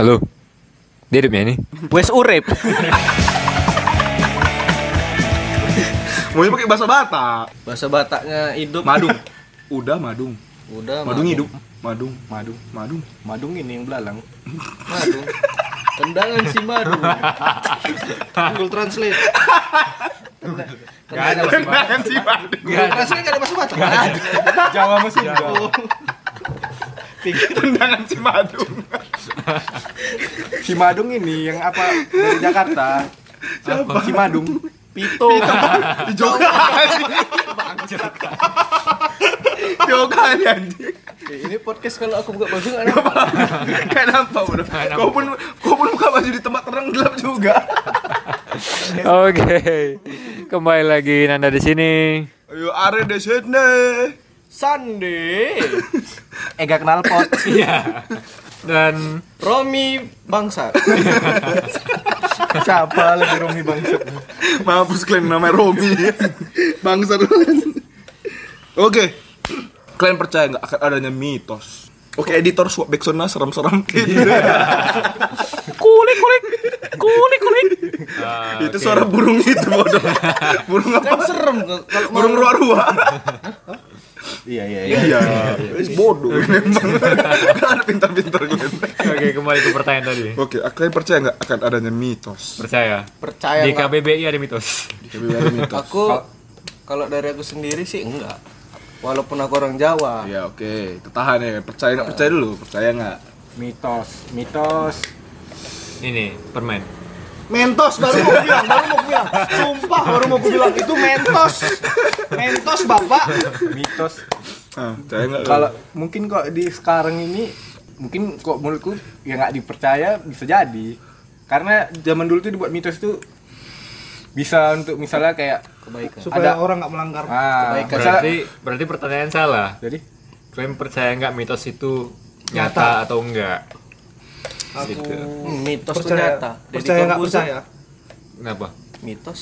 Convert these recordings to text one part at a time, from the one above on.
Halo. Dia hidupnya ini. Wes urip. Maunya pakai bahasa Batak. Bahasa Bataknya hidup. Madung. Udah madung. Udah. Madung Madung. hidup. Madung. Madu. Madung. Madung ini yang belalang. Madung. Tendangan si Madung. Google Translate. Gak ada Kenangan si madung. Google Translate gak ada bahasa Batak. Jawa. Tendangan si madung. Si Madung ini yang apa dari Jakarta. Siapa? Si Madung. Pito. Jogan. Jogan anjing. Ini podcast kalau aku buka baju nggak nampak. Kayak nampak bro. Kau pun kau pun buka baju di tempat terang gelap juga. Oke. Kembali lagi Nanda di sini. Ayo are di sini. Sandi. Eh gak kenal pot. Iya. Dan Romi bangsa. Siapa lagi Romi Bangsat? Mampus kalian namanya Romi. Bangsa Oke. Kalian percaya nggak akan adanya mitos? Oke, editor swap backsoundnya serem-serem gitu. kulik kulik. Kulik kulik. itu suara burung itu bodoh. burung apa? Kan serem kalau Burung mau- ruah-ruah. Iya iya iya. Iya, wis bodoh memang. Kan ada pintar-pintar gue. Oke, kembali ke pertanyaan tadi. Oke, kalian percaya nggak akan adanya mitos? Percaya. Percaya Di? KBBI ada mitos. Ada mitos. Aku kalau dari aku sendiri sih enggak. Walaupun aku orang Jawa. Ya oke, tertahan ya. Percaya nggak percaya dulu? Percaya nggak? Mitos. Mitos. Ini permen. Mentos baru mau bilang, baru mau bilang. Sumpah baru mau bilang itu mentos. Mentos Bapak. Mitos. Ah? Kalau mungkin kok di sekarang ini mungkin kok menurutku ya nggak dipercaya bisa jadi. Karena zaman dulu tuh dibuat mitos tuh bisa untuk misalnya kayak Kebaikan. supaya orang nggak melanggar. ah, Kebaikan. Berarti berarti pertanyaan salah. jadi Kalian percaya nggak mitos itu nyata, atau enggak? Aku Hmm, mitos percaya, nyata. Deddy percaya nggak Corbuzier. percaya. Kenapa? Mitos.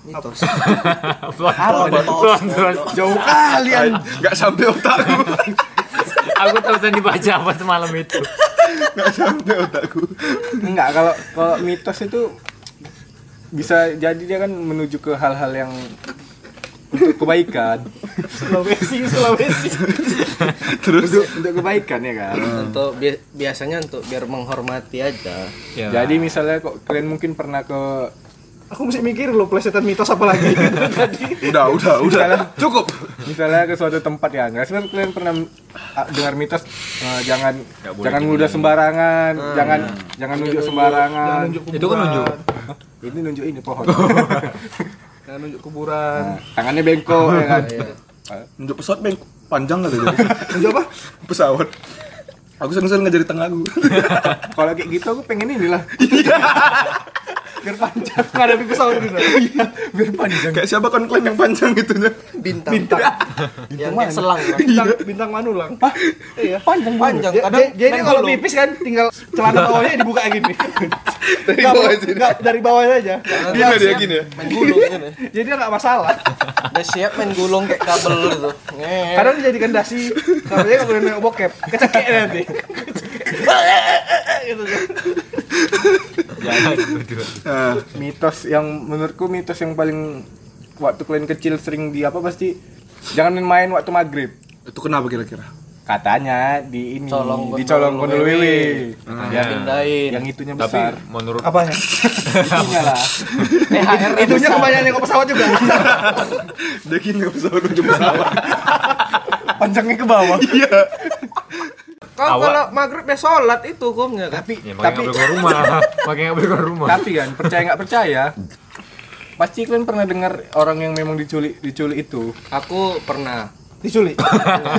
Mitos. Jauh kalian nggak sampai otakku. Aku tahu tadi dibaca apa semalam itu. Nggak sampai otakku. enggak kalau kalau mitos itu bisa jadi dia kan menuju ke hal-hal yang untuk kebaikan Sulawesi, Sulawesi. Terus? Untuk untuk kebaikan ya kan? Untuk bi- biasanya untuk biar menghormati aja. Ya. jadi misalnya kok kalian mungkin pernah ke Aku mesti mikir loh plesetan mitos apa lagi? Tadi. udah, udah, udah. Cukup. misalnya ke suatu tempat ya. Nggak sih kalian pernah ah, dengar mitos eh, jangan jangan mudah sembarangan. Jangan jangan nunjuk sembarangan. Jangan nunjuk Itu kan nunjuk. ini nunjuk ini pohon. Jangan nunjuk kuburan. Nah, tangannya bengkok ya kan? Nunjuk pesawat beng panjang kali jadi. Nunjuk apa? pesawat. Aku sering-sering ngajarin tengah aku. kalau kayak gitu aku pengen inilah biar panjang Ngadepi pesawat gitu. biar panjang Kayak siapa kan klaim yang panjang gitunya? Bintang. Bintang. Yang kayak selang. kan. Bintang, bintang Manulang. Iya. panjang Panjang. Kadang Jadi kalau pipis kan tinggal celana bawahnya dibuka gini. Dari bawah sini. nggak, dari bawah aja. Gini dia gini ya. Main gulung kan ya. Jadi nggak masalah. Udah siap main gulung kayak kabel gitu. Kadang dijadikan dasi. Boleh nengok bokep. Kecekek nanti. gitu. Jangan. Nah, mitos yang menurutku mitos yang paling waktu kalian kecil sering di apa pasti jangan main waktu maghrib itu kenapa kira-kira? katanya di ini Colong di colong Gondol Wewe. wewe Katanya. Pindahin. yang itunya Tapi besar menurut Apanya? itunya lah THR Itunya kebanyakan nengok pesawat juga. Dia gini nggak pesawat nunjuk pesawat. panjangnya ke bawah Iya. Kau Awak- kalau maghrib ya sholat itu hukumnya kan. tapi ya tapi nggak boleh keluar rumah. Makanya nggak boleh keluar rumah. tapi kan percaya nggak percaya pasti kalian pernah dengar orang yang memang diculik diculik itu Aku pernah. Diculik.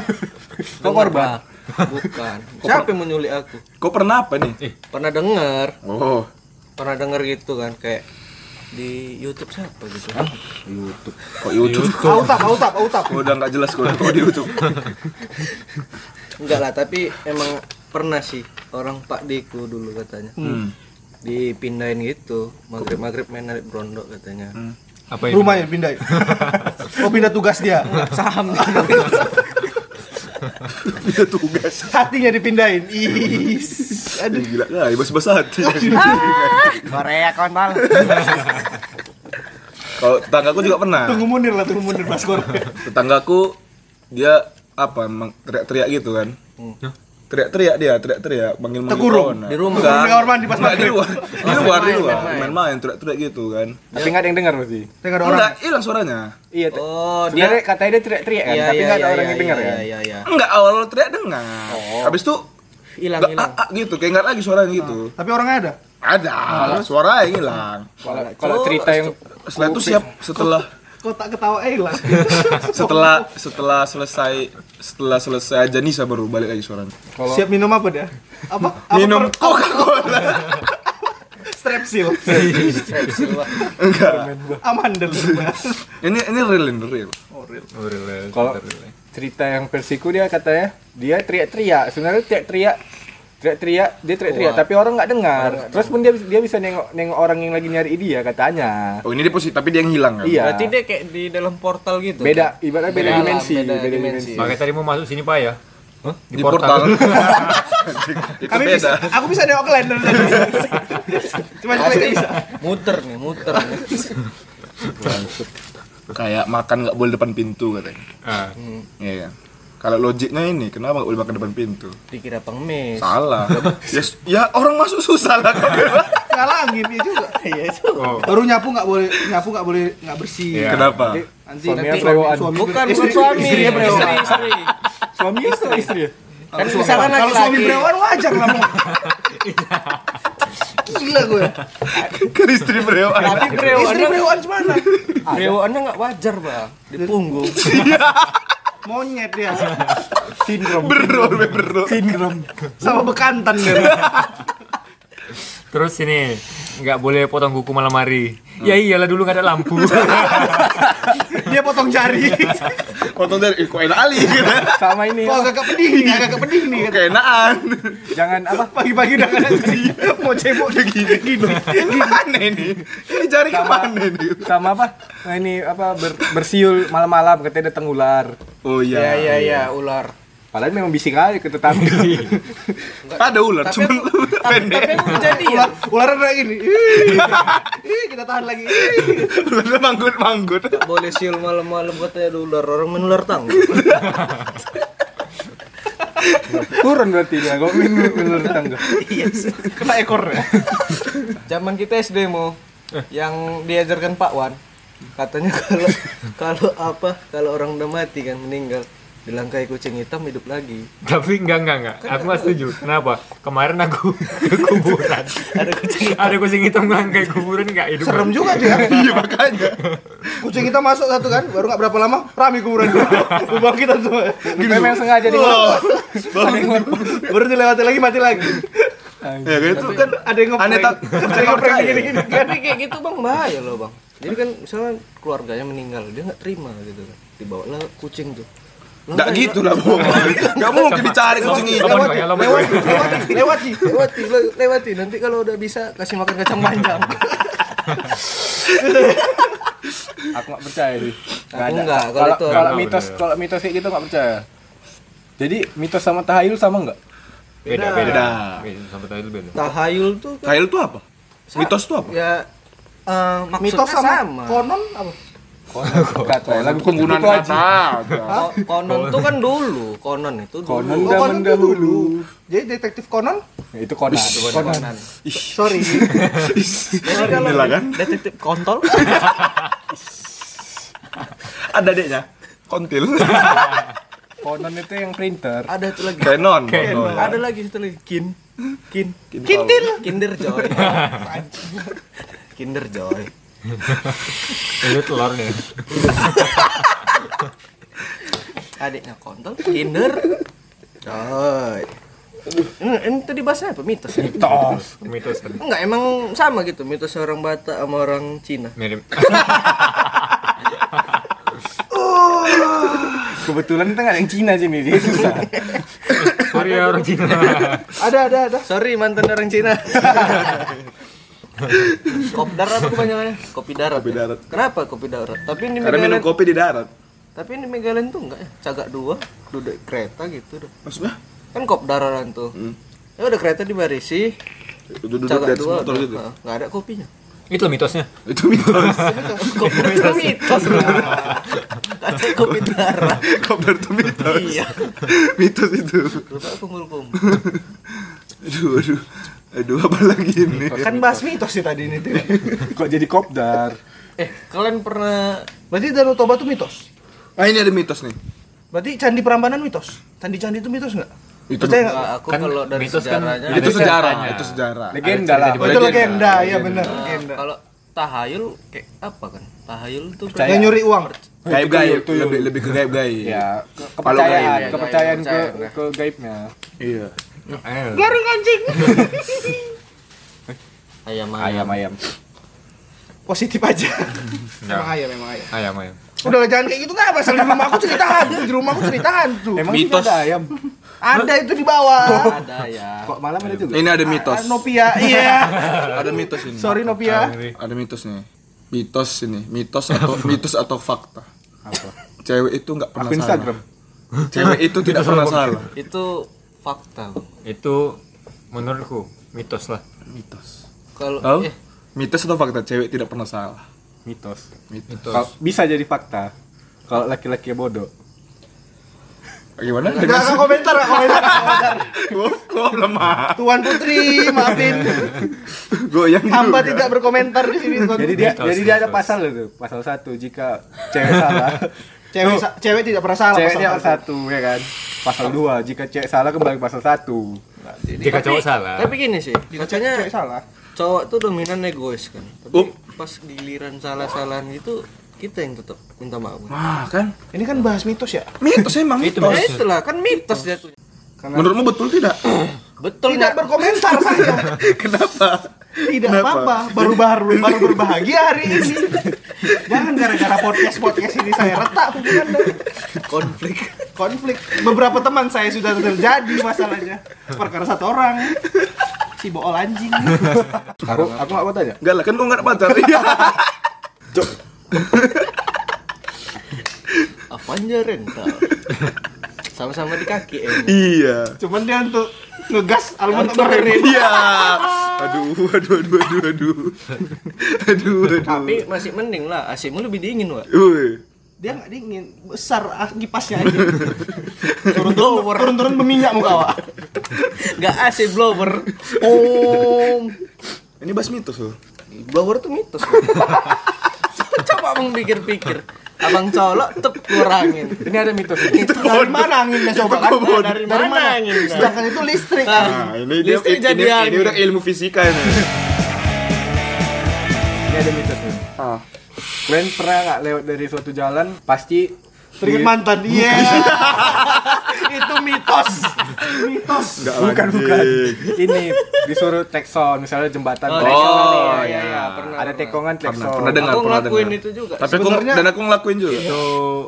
kok korban Bukan. Siapa yang menyulik aku? Kau pernah apa nih? Pernah denger, Oh, pernah denger gitu kan kayak di YouTube siapa gitu. YouTube kok YouTube? Autap, autap, autap. Oh, udah nggak jelas kok di YouTube. Enggak lah, tapi emang pernah sih orang Pak Deku dulu katanya. Hmm. Dipindahin gitu, maghrib-maghrib main narik brondok katanya. Apa itu? Rumahnya pindah. Oh pindah tugas dia. Saham Pindah tugas. Hatinya dipindahin. Is. Aduh gila, nah, bos-bos hati. Korea kontol. Kalau tetanggaku juga pernah. Tunggu mundur lah, tunggu mundur pas Korea. Tetanggaku dia apa emang teriak-teriak gitu kan. Teriak-teriak dia, teriak-teriak manggil manggil Tekurung? kawan. Di rumah? Enggak. Di kamar mandi pas di luar. Di luar, di luar. main-main. Teriak-teriak gitu kan. Tapi nggak ada yang dengar pasti. Ada orang. Enggak, hilang suaranya. Iya. Oh, dia katanya dia teriak-teriak kan, Iya, tapi iya, nggak ada iya, orang iya, yang dengar iya, kan. Iya, iya. Enggak, awal teriak dengar. Habis itu Hilang, hilang. ah, ah, gitu, kayak enggak lagi suaranya gitu. Tapi orangnya ada. Ada, suara yang hilang. Kalau kalau cerita yang Setelah itu siap setelah Kok tak ketawa eh lah. setelah setelah selesai setelah selesai aja Nisa baru balik lagi suaranya. kalau Siap minum apa dia? Apa? apa Minum per- Coca-Cola. strepsil. Strepsil. Enggak. Amandel. Ini ini real ini real. Oh, real. Oh, real, kalau real. cerita yang versiku dia katanya dia teriak-teriak. Sebenarnya teriak-teriak teriak-teriak dia teriak-teriak tapi orang nggak dengar. Terus pun dia dia bisa nengok nengok orang yang lagi nyari dia katanya. Oh ini dia posisi tapi dia yang hilang kan. Iya. Berarti dia kayak di dalam portal gitu. Beda ibaratnya beda Beda alam, dimensi, beda beda, dimensi. dimensi. Makanya tadi mau masuk sini Pak ya? Hah? Di, portal. itu Kami beda. bisa, aku bisa nengok kalian dari tadi. Cuma kalian nggak bisa. Muter nih, muter nih. Kayak makan nggak boleh depan pintu katanya. Ah. Iya. kan? Kalau logiknya ini, kenapa nggak boleh makan depan pintu? Dikira pengemis. Salah. ya, ya orang masuk susah lah kok. Ngalangin dia juga. Iya itu. Oh. Baru nyapu nggak boleh nyapu nggak boleh nggak bersih. Iya. Kenapa? Nanti nanti brewaan. suami Bukan, istri, bukan suami. Istri ya. Istri, istri. Suami atau istri ya? Kan misalkan Kalau suami brewaan wajar lah. Gila gue. Kan istri brewaan. Tapi Istri brewoannya brewaan gimana? brewoannya nggak wajar, Bang. Di punggung. Monyet dia. Sindrom. Bro, bro. Sindrom. Sama bekantan dia. Terus ini nggak boleh potong kuku malam hari. Ya iyalah dulu nggak ada lampu. Dia potong jari. Potong dari, "Ih, kok enak ali. Sama ini. Kok agak pedih nih, agak pedih nih. Kok keenaan. Jangan apa? Pagi-pagi udah kena mau cebok udah gini gini. Ini mana ini? Ini jari ke mana ini? Sama apa? Nah, ini apa ber- bersiul malam-malam katanya datang ular. Oh Iya, iya. iya, iya, ular. Padahal memang bisik aja ke tetangga. Ada ular, Tapi cuman aku- tapi tapi aku jadi ya. Ular ular udah gini. Ih, Ih, kita tahan lagi. Ular manggut manggut. Boleh siul malam-malam katanya ada ular orang menular tangga. Turun berarti dia, kok minum menurut tetangga. Kena ekornya. Zaman kita SD mau yang diajarkan Pak Wan katanya kalau kalau apa kalau orang udah mati kan meninggal dilangkai kucing hitam hidup lagi Tapi enggak enggak enggak. Aku nggak setuju. Kenapa? Kemarin aku ke kuburan. ada kucing Ada kucing hitam ngangkai kuburan nggak hidup. Serem juga dia. Iya makanya. Kucing kita masuk satu kan, baru nggak berapa lama rame kuburan. Lubang kita semua. Memang sengaja di Baru dilewati lagi mati lagi. Ya kan itu kan Ada yang ngeprank. aneh tak Ada yang ngeprank gini-gini. tapi kayak gitu bang bahaya loh bang jadi kan misalnya keluarganya meninggal dia nggak terima gitu kan dibawa lah kucing tuh Enggak gitu lah, Bu. Enggak mungkin dicari kucing itu. Lompat. Lewati, lewati, lewati. lewati le- lewati nanti kalau udah bisa kasih makan kacang panjang Aku nggak percaya sih. Aku ada. nggak, kalau itu kalau mitos kalau mitos kayak gitu nggak percaya. Jadi mitos sama tahayul sama nggak? Beda Beda. beda. Tadi itu beda. tahayul tuh kan Kail itu apa? Mitos itu apa? ya eh, Mitos sama, sama, konon apa? Kata lagu Penggunaan itu kata. Ko- konon tuh kan dulu konon itu dulu Konon Oh, zaman konon dahulu. Jadi detektif konon? Itu konan. Konan. konon Sorry. jadi kalau kan. detektif kontol Ada adeknya. Kontil. Konon itu yang printer. ada itu lagi Canon. Canon. ada lagi itu lagi kin kin Kintil. kinder joy kinder joy Itu telur nih. adiknya kontol kinder joy ini, ini tadi bahasanya apa mitos ya? Mitos. Mitos enggak emang sama gitu mitos orang Batak sama orang Cina Mirip. Kebetulan kita nggak ada yang Cina sini, jadi susah. Sorry ya orang Cina. Ada, ada, ada. sorry mantan orang Cina kopi darat apa kepanjangannya kopi darat Kopi darat. kenapa kopi darat tapi ini Karena minum kopi di darat. Tapi ini Megaland tuh enggak ya? Cagak dua, duduk kereta gitu dah. Maksudnya? Kan kopdaran tuh. Hmm. Ya udah kereta dibarisi, Duduk-duduk di cagak dua, motor gitu. Nah, nggak ada kopinya. Itu mitosnya. Itu mitos. kopi itu mitos. Ada kopi darah. Kopdar itu mitos. Iya. mitos itu. Lupa kumpul kumpul. Aduh, aduh. Aduh, apa lagi ini? Kan bahas mitos sih tadi ini tuh. Kok jadi kopdar? Eh, kalian pernah Berarti Danau Toba tuh mitos. Ah, ini ada mitos nih. Berarti Candi Prambanan mitos. Candi-candi itu mitos nggak? Itu Percaya nggak? Nggak, aku Kan kalau dari mitos kan sejarahnya ada itu sejarah, itu sejarah. Legenda lah. Oh, itu Legenda. iya benar, legenda. kalau tahayul kayak apa kan? Tahayul tuh Percaya. Yang nyuri uang. Gaib-gaib, Tuyul, tuyul. lebih lebih ke gaib-gaib. Ya, ke- Kalau kepercayaan, gaib. kepercayaan ke Kepercayaan, ya. ke gaibnya. Iya. Eh, ayam Ayam ayam. Positif aja. Ya. Emang ayam, emang ayam. Ayam ayam. Udah lah jangan kayak gitu nggak Asal di rumah aku cerita hantu, di rumah aku cerita hantu. Emang Mitos. ada ayam. Ada itu di bawah. Ada ya. Kok malam ada juga? Ini ada mitos. Ah, Novia, iya. Ada mitos ini. Sorry Novia. Ada mitos nih. Mitos ini, mitos atau mitos atau fakta. Apa? Cewek itu nggak pernah Aku Instagram. salah. Cewek itu tidak pernah salah. Itu fakta. Bang. Itu menurutku mitos lah. Mitos. Kalau Tahu? eh, Mitos atau fakta? Cewek tidak pernah salah. Mitos. Mitos. Mitos. Kalau- bisa jadi fakta. Kalau laki-laki bodoh. Gimana? Enggak enggak komentar, enggak komentar. komentar. Gue gue lemah. Tuan Putri, maafin. Goyang Hamba juga. tidak berkomentar di sini. Tuan Jadi dia Mitos, jadi dia ada pasal itu. Pasal satu jika cewek salah. cewek sa- cewek tidak pernah salah cewek pasal satu. ya kan. Pasal dua jika cewek salah kembali ke pasal satu. Jika cowok salah. tapi gini sih, katanya Cewek salah. cowok tuh dominan egois kan. Tapi Oh. pas giliran salah-salahan gitu kita yang tetap minta maaf. Wah kan? Ini kan bahas mitos ya. Mitos emang. Itu Ya mitos. itulah kan mitos jatuhnya. Menurutmu betul tidak? Betul Tidak berkomentar saya. Kenapa? Tidak Kenapa? apa-apa. Baru baru baru berbahagia hari ini. Jangan gara-gara podcast podcast ini saya retak hubungan konflik. konflik. Beberapa teman saya sudah terjadi masalahnya. Perkara satu orang. Si bool anjing. Aku aku nggak mau tanya. Enggak lah, kan kau nggak pacar. Iya. Apanya rental? Sama-sama di kaki eh. Iya. Cuman dia untuk ngegas album Untuk kemarin. Iya. Aduh, aduh, aduh, aduh, aduh. Aduh, aduh. Tapi masih mending lah, AC-mu lebih dingin, Wak. Woi. Dia nggak dingin, besar ah, kipasnya aja. turun turun turun turun berminyak muka awak. Enggak AC blower. Om. Ini bahas mitos loh. Blower tuh mitos. Coba abang pikir-pikir. Abang colok tep kurangin. Ini ada mitos. Itu Dari mana anginnya coba kan? Nah, dari mana anginnya? Sedangkan itu listrik. Nah, ini dia Listrik ini, jadi ini, angin. udah ilmu fisika ini. Ini ada mitos nih. Ah. Kalian pernah nggak lewat dari suatu jalan pasti Teringat di- mantan. Iya. itu mitos. Mitos. Enggak bukan bukan ini disuruh tekson misalnya jembatan Oh, tekson oh, iya, iya, iya, pernah, ada pernah. tekongan Pernah, tekson pernah dengar, Aku pernah ngelakuin dengar. itu juga. Tapi aku Sebenarnya- dan aku ngelakuin juga. Itu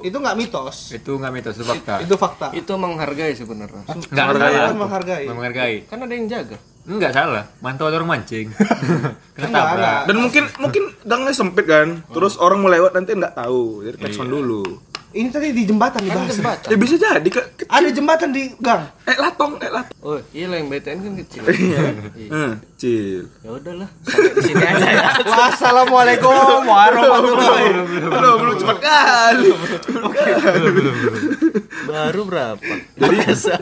Itu nggak mitos. itu nggak mitos, itu fakta. Itu fakta. Itu menghargai sebenarnya. Nggak Menghargai. salah. Kan menghargai. Menghargai. Kan ada yang jaga. Enggak salah. Mantau ada orang mancing. Kena Enggak, tabrak. enggak. Dan mungkin mungkin gangnya sempit kan. Terus orang mau lewat nanti nggak tahu. Jadi tekson dulu. Ini tadi di jembatan Kan dibahas. jembatan. Ya bisa jadi ke, ke- Ada jembatan di gang. eh latong, eh latong. Oh, iya lah yang BTN kan kecil. Iya. Hmm, Cil. Ya udahlah, sampai di sini aja ya. Wassalamualaikum warahmatullahi Belum, belum cepat kali. Baru berapa? Jadi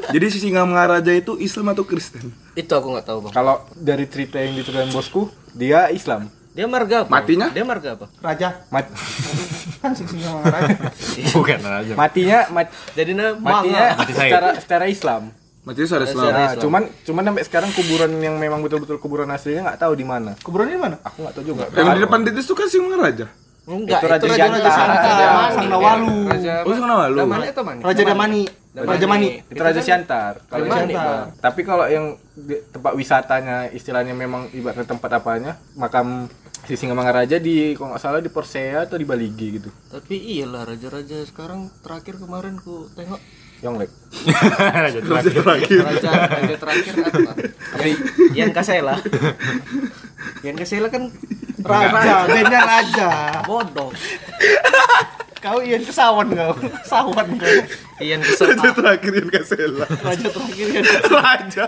jadi si Singamangaraja itu Islam atau Kristen? Itu aku nggak tahu, Bang. kalau dari cerita yang diceritain bosku dia Islam Dia marga apa? Matinya? Dia marga apa? Raja Mat- kan sing sing sama raja. Bukan aja. matinya mat- Jadi nama matinya Mati secara secara Islam Mati itu ada Islam. Secara Nah, Islam. cuman cuman sampai sekarang kuburan yang memang betul-betul kuburan aslinya nggak tahu di mana Kuburan di mana? aku nggak tahu juga Yang di depan titis itu kan Singamangaraja. Enggak, Itu Raja Raja. Raja Sianta. Raja Mani. Sang Nawalu. Raja Oh, Sang Nawalu. Damani atau Mani? Raja Damani. Raja Mani. itu Raja Siantar kalau Raja Siantar. Tapi kalau yang di- tempat wisatanya istilahnya memang ibaratnya tempat apanya makam si Singamangaraja di kalau nggak salah di Persea atau di Baligi gitu Tapi iyalah raja-raja sekarang terakhir kemarin ku tengok Yonglek Raja terakhir. raja raja terakhir apa? Ian Kasela. Ian Kasela kan Raja, bandnya raja. bodoh. Kau Ian kesawan kau. Sawan kau. Ian Raja kesel terakhir yang Kasela. Raja terakhir Ian. Raja.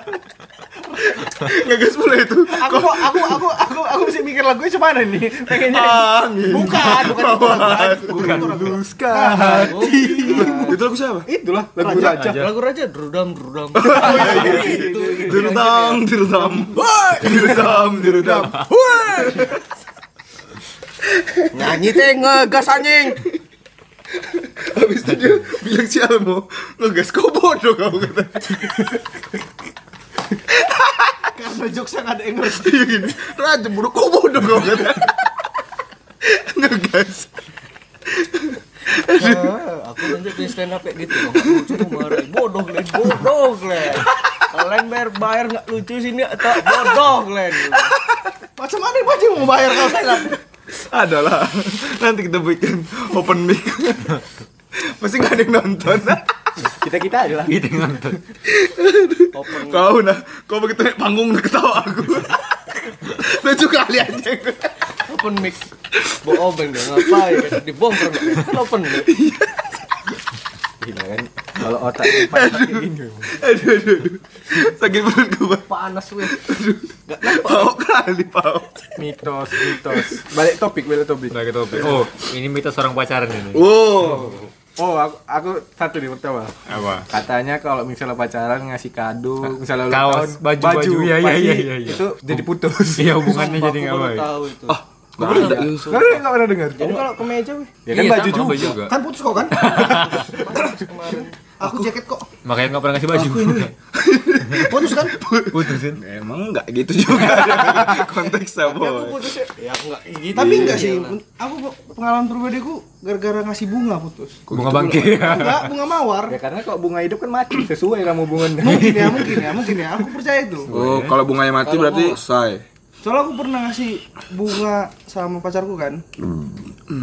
Ngegas pula itu. Aku kok aku aku aku aku mesti mikir lagunya cuma nih. Pengennya Angin. bukan bukan itu. Bukan. Luska Itu lagu siapa? itulah lagu Raja. raja lagu raja drudam drudam Dirudam, dirudam. Dirudam, dirudam. nyanyi teh ngegas anjing Habis itu dia bilang si Almo, ngegas kau bodoh kau kata. Karena jokes yang ada yang ngerti. Iya gini, Raja bodoh kau bodoh kau kata. Ngegas. Ah, aku nanti di stand up kayak gitu tuh marah bodoh Glenn bodoh Glenn kalian bayar bayar nggak lucu sini atau bodoh Glenn Macam mana pasti mau bayar kau saya? Adalah. Nanti kita bikin open mic. Pasti nggak ada yang nonton. kita kita aja lah Gitu nonton. open Kau nah, kau begitu naik panggung ketawa aku. Lucu kali aja. open mic bohong dia ngapain dibongkar kan open mic gila kan kalau otak pakai ini Aduh, aduh, aduh. Sakit perut gue. panas weh Pau kali, pau. mitos mitos balik topik balik topik Nah, gitu. Oh, ini mitos orang pacaran ini. Wow. oh aku, aku satu nih pertama Apa? katanya kalau misalnya pacaran ngasih kado misalnya ulang Kaos, tahun, baju, baju. Iya, iya, pasti iya, iya, iya. itu jadi putus Iya, hubungannya jadi nggak baru baik. tahu itu Ah, Gak ada. Kalian nggak pernah dengar jadi kalau kemeja weh ya kan Iya, baju juga. Kan putus kok kan? kemarin Aku jaket kok. Makanya nggak pernah ngasih baju. Putus kan? Putusin. Emang enggak gitu juga konteksnya, tapi aku putus ya ya aku nggak gitu Tapi enggak sih. Iyalah. Aku pengalaman pribadiku gara-gara ngasih bunga putus. Bunga bangke. Enggak, bunga mawar. ya karena kalau bunga hidup kan mati sesuai sama hubungan Mungkin ya, mungkin ya, mungkin ya. Aku percaya itu. Oh, kalau bunganya mati Kalau berarti say. Soalnya aku pernah ngasih bunga sama pacarku kan.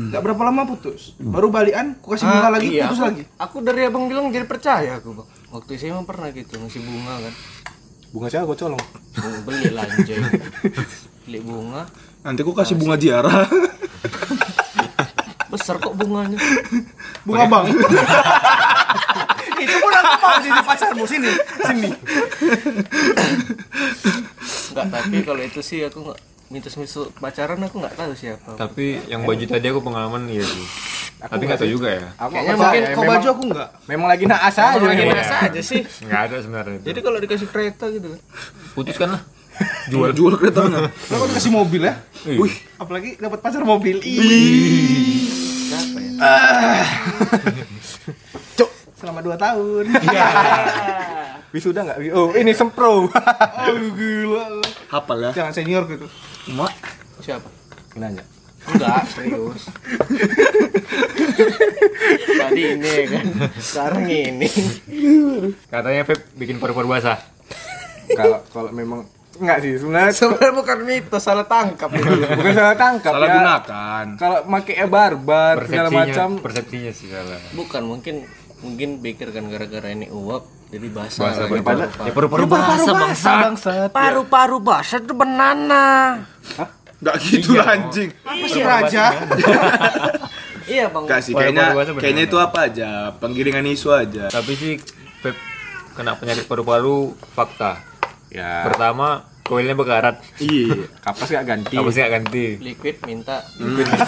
Gak berapa lama putus. Baru balikan, aku kasih bunga Ah, lagi, iya, putus aku, lagi. aku dari abang bilang jadi percaya aku bang waktu saya emang pernah gitu ngasih bunga kan bunga siapa gue colong beli lah anjay beli bunga Nanti aku kasih bunga ziarah. besar kok bunganya Bunga bang. itu pun aku mau jadi pacarmu sini, sini. Enggak, tapi kalau itu sih aku nggak mitos-mitos pacaran aku nggak tahu siapa. Tapi yang baju tadi aku pengalaman iya sih. Aku Tapi nggak tahu juga ya. aku Kayaknya nggak mungkin Kau memang, baju aku enggak. memang lagi naas aja Orang lagi memang. biasa aja sih. Nggak ada sebenarnya. itu. Jadi kalau dikasih kereta gitu kan. putuskan lah. Jual jual keretanya. Lo kan dikasih mobil ya? Wih. Apalagi dapat pacar mobil. Ih. Siapa ya? Cok, selama 2 tahun. wisuda nggak oh ini sempro oh, gila. Hafal ya. Jangan senior gitu. Mak. Siapa? nanya Enggak, serius. Tadi ini kan. Sekarang ini. Katanya Feb bikin paru-paru basah. kalau kalau memang nggak sih sebenarnya Sebenarnya bukan mitos, salah tangkap itu. bukan salah tangkap Salah ya. gunakan. kalau pakai barbar segala macam persepsinya sih salah. Bukan, mungkin mungkin pikir kan gara-gara ini uap jadi basah. Basah, lagi. basah. Ya paru-paru basah basah, bangsa. Paru-paru basah itu banana. Enggak gitu Iya. anjing. Apa sih raja? Iya, Bang. Sih, kayaknya kayaknya itu apa aja, penggiringan isu aja. Tapi sih Feb kena penyakit paru-paru fakta. ya Pertama, koilnya bekarat. Iya. kapas nggak ganti Apa sih nggak ganti? Liquid minta.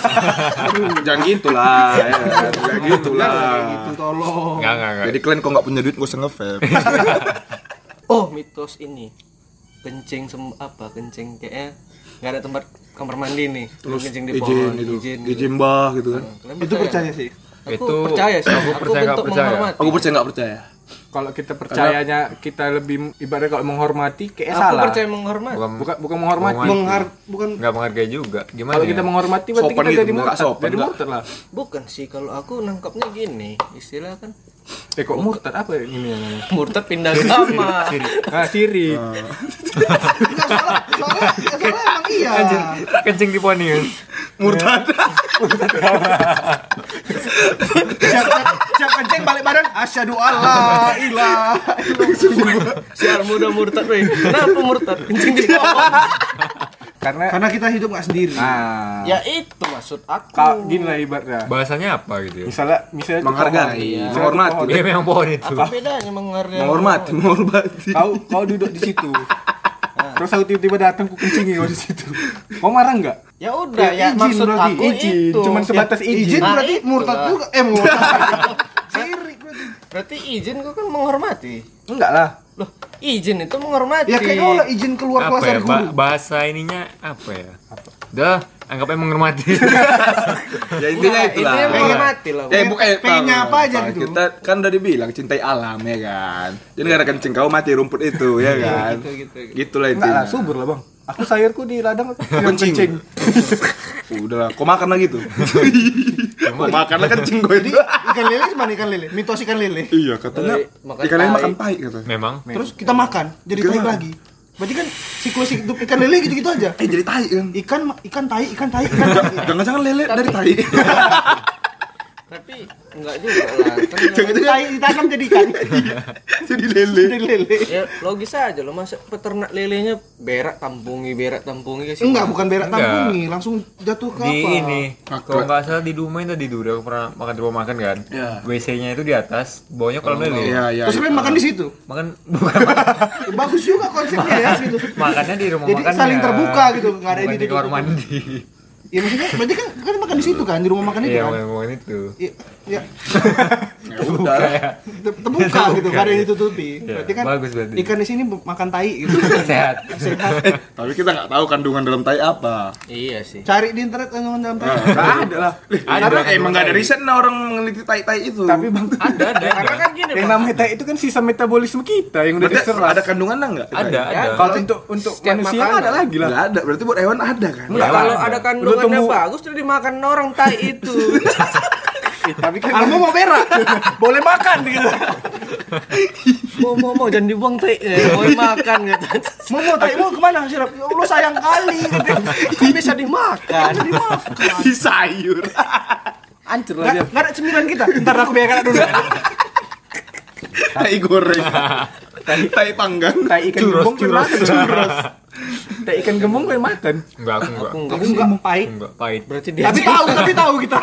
Jangan gitu lah, ya. Jangan gitu lah. Gitu tolong. Enggak, enggak, enggak. Jadi kalian kok nggak punya duit gak usah nge-vape. Oh, mitos ini. Kencing sem apa? Kencing kayaknya nggak ada tempat kamar mandi nih. Terus kencing di izin pohon, itu, izin. izin mbah gitu kan. Kalian Itu percaya sih. Aku Itu- percaya sih. aku percaya nggak bentuk percaya. Aku percaya nggak percaya. Kalau kita percayanya kita lebih ibaratnya kalau menghormati kayak Aku salah percaya menghormati. Bukan, bukan bukan menghormati. Menghar bukan nggak menghargai juga. Gimana? kalau ya? kita menghormati berarti Sopan kita gitu, jadi murtad sopan, jadi murtad lah Bukan sih kalau aku nangkapnya gini. Istilah kan eh kok murtad apa ya ini namanya murtad pindah agama. ah siri Enggak salah. Soalnya, ya soalnya emang iya. kencing di pohon ya. Murtad. Siap, siap, kencing balik badan. Asyhadu alla ilaha illallah. Siar muda murtad weh. Kenapa murtad? Kencing di pohon. Karena Karena kita hidup nggak sendiri. nah Ya itu maksud aku. kau gini lah ibaratnya Bahasanya apa gitu ya? misalnya misalnya Menghargai. Misalnya menghormati. Dia memang pohon itu. Apa bedanya menghargai? Menghormati, menghormati. kau kau duduk di situ terus aku tiba-tiba datang ku kencingi kau di situ kau marah nggak Ya udah, ya, izin maksud berarti. aku izin itu. cuman sebatas Izin izin Nah, berarti murtad juga. Eh murtad. Sirik berarti. Berarti izin kau kan menghormati. enggak lah Loh, izin itu menghormati. Ya kayak kau lah izin keluar Apa kelas ya? dari Ba- bahasa ininya apa ya? Dah, anggapnya menghormati. Ya intinya Nah, itulah. intinya menghormati lah. Eh bukan P-nya tahu, apa aja gitu. Kita kan udah dibilang cintai alam ya kan. Jadi gara kencing kau mati rumput itu ya kan. gitu, gitu, gitu. Gitulah enggak lah intinya. subur lah bang aku sayurku di ladang Kencing. kencing Udah lah, kau makan lah gitu. kau makan lah kencing kau itu. Ikan lele gimana ikan lele? Mitos ikan lele. Iya katanya makan ikan lele tai. makan tai katanya. memang. Terus kita makan, jadi tai Gimana? lagi. Berarti kan siklus hidup ikan lele gitu-gitu aja. Eh jadi tai kan. Ikan ikan tai, ikan tai, ikan tai. Jangan-jangan lele dari tai. Tapi enggak juga lah. Kan Jangan-jangan Tai ditanam jadi ikan. jadi lele. Jadi lele. ya logis aja loh masa peternak lelenya berak tampungi berak tampungi kasih Enggak, bukan berak Enggak. tampungi, langsung jatuh ke Di apa? ini, kalau nggak salah di rumah itu di Dura aku pernah makan di rumah makan kan. Iya. WC-nya itu di atas, bawahnya kolam lele. Iya iya. Terus kalian makan di situ. Makan bukan Ya, Bagus juga konsepnya ya gitu. makannya di rumah Jadi makan. saling terbuka gitu, nggak ada di kamar mandi. Ya maksudnya berarti kan kalian makan di situ kan, di rumah makan itu Iya, kan. makan makan itu. Iya, ya, Ya udah. terbuka gitu, ada yang ditutupi. Iya, Berarti kan bagus berarti. ikan di sini makan tai gitu. Sehat. Sehat. Tapi kita nggak tahu kandungan dalam tai apa. iya sih Cari di internet kandungan dalam tai. Nggak ada lah Ada Karena kandungan emang nggak ada riset nah orang meneliti tai-tai itu. tapi bang Ada, ada. karena kan gini yang namanya tai itu kan sisa metabolisme kita yang udah Berarti diserap ada kandungannya nggak? Ada, Ya, ada. kalau untuk untuk manusia makanan. ada lagi lah ada. Berarti buat hewan ada kan? Enggak, kalau ada kandungannya tumbuh- bagus terus dimakan orang tai itu. tapi kan Kamu mau berak? boleh makan gitu mau mau mau jangan dibuang tai, eh, mau makan gitu. Mau mau tai mau ke mana sirap? Ya Allah sayang kali. Gitu. Kan bisa dimakan. Di sayur. hancur lah dia nggak ada cemilan kita. Ntar aku biarkan dulu. Tai goreng. Tai panggang. tai ikan Churros, gembong kau tai ikan gembong kau makan Enggak, aku enggak. Aku enggak. Aku nggak pahit. Enggak, pahit. Berarti dia Tapi tahu, tapi tahu kita.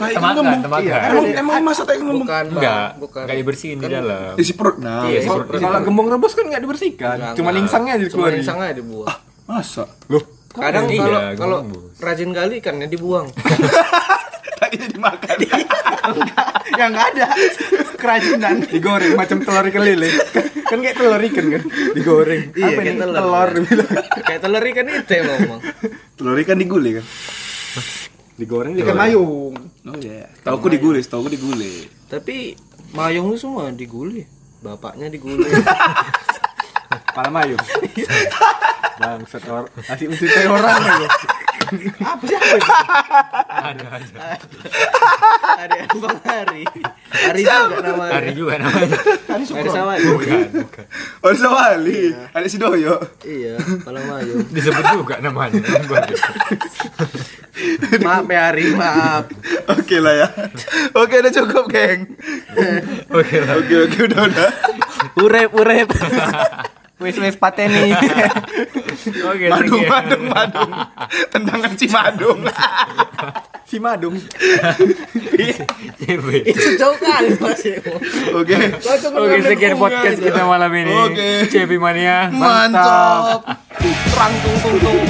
Tai Temakan, ngomong. temakan. Iya. Emang emang masa tai ngomong? bukan. Enggak, bukan. enggak dibersihin di dalam. Isi perut. Nah. Iya, kalau gembong rebus kan nggak dibersihkan Enggak, cuma enggak. insangnya aja Cuma dikeluarin insangnya dibuang. Masa? loh Kadang Iya, kalau kalau rajin kali ikannya dibuang. Tainya dimakan. Ya nggak ada. Kerajinan. digoreng macam telur ikan lele kan kayak telur ikan kan digoreng Iya, apa kayak nih telur. telur Kayak telur ikan itu yang ngomong. Telur ikan digulai kan? digoreng Ikan mayung. Oh iya. Tahu aku digulai, tahu aku digulai. Tapi mayung itu semua digulai. Bapaknya digulai. Kepala mayung. Bangsat orang. Asik mencintai orang ya. Apa sih apa itu? Ada yang Bang Hari. Hari juga namanya. Hari juga namanya. Hari Sukron. sama. Bukan, bukan. Oh, Sawali. Ada si Doyo. Iya, kepala mayung. Disebut juga namanya. Maaf ya Hari, maaf. Oke lah ya. Oke, udah cukup, geng. Oke lah. Oke, oke, udah, udah. Urep, urep. Wes wes pateni. Oke, Madung, madung, madung. Tendangan si madung. si Madung. Itu jauh kali Mas. Oke. Oke, sekian podcast kita malam ini. Oke. CB Mania. Mantap. Terang tung tung tung.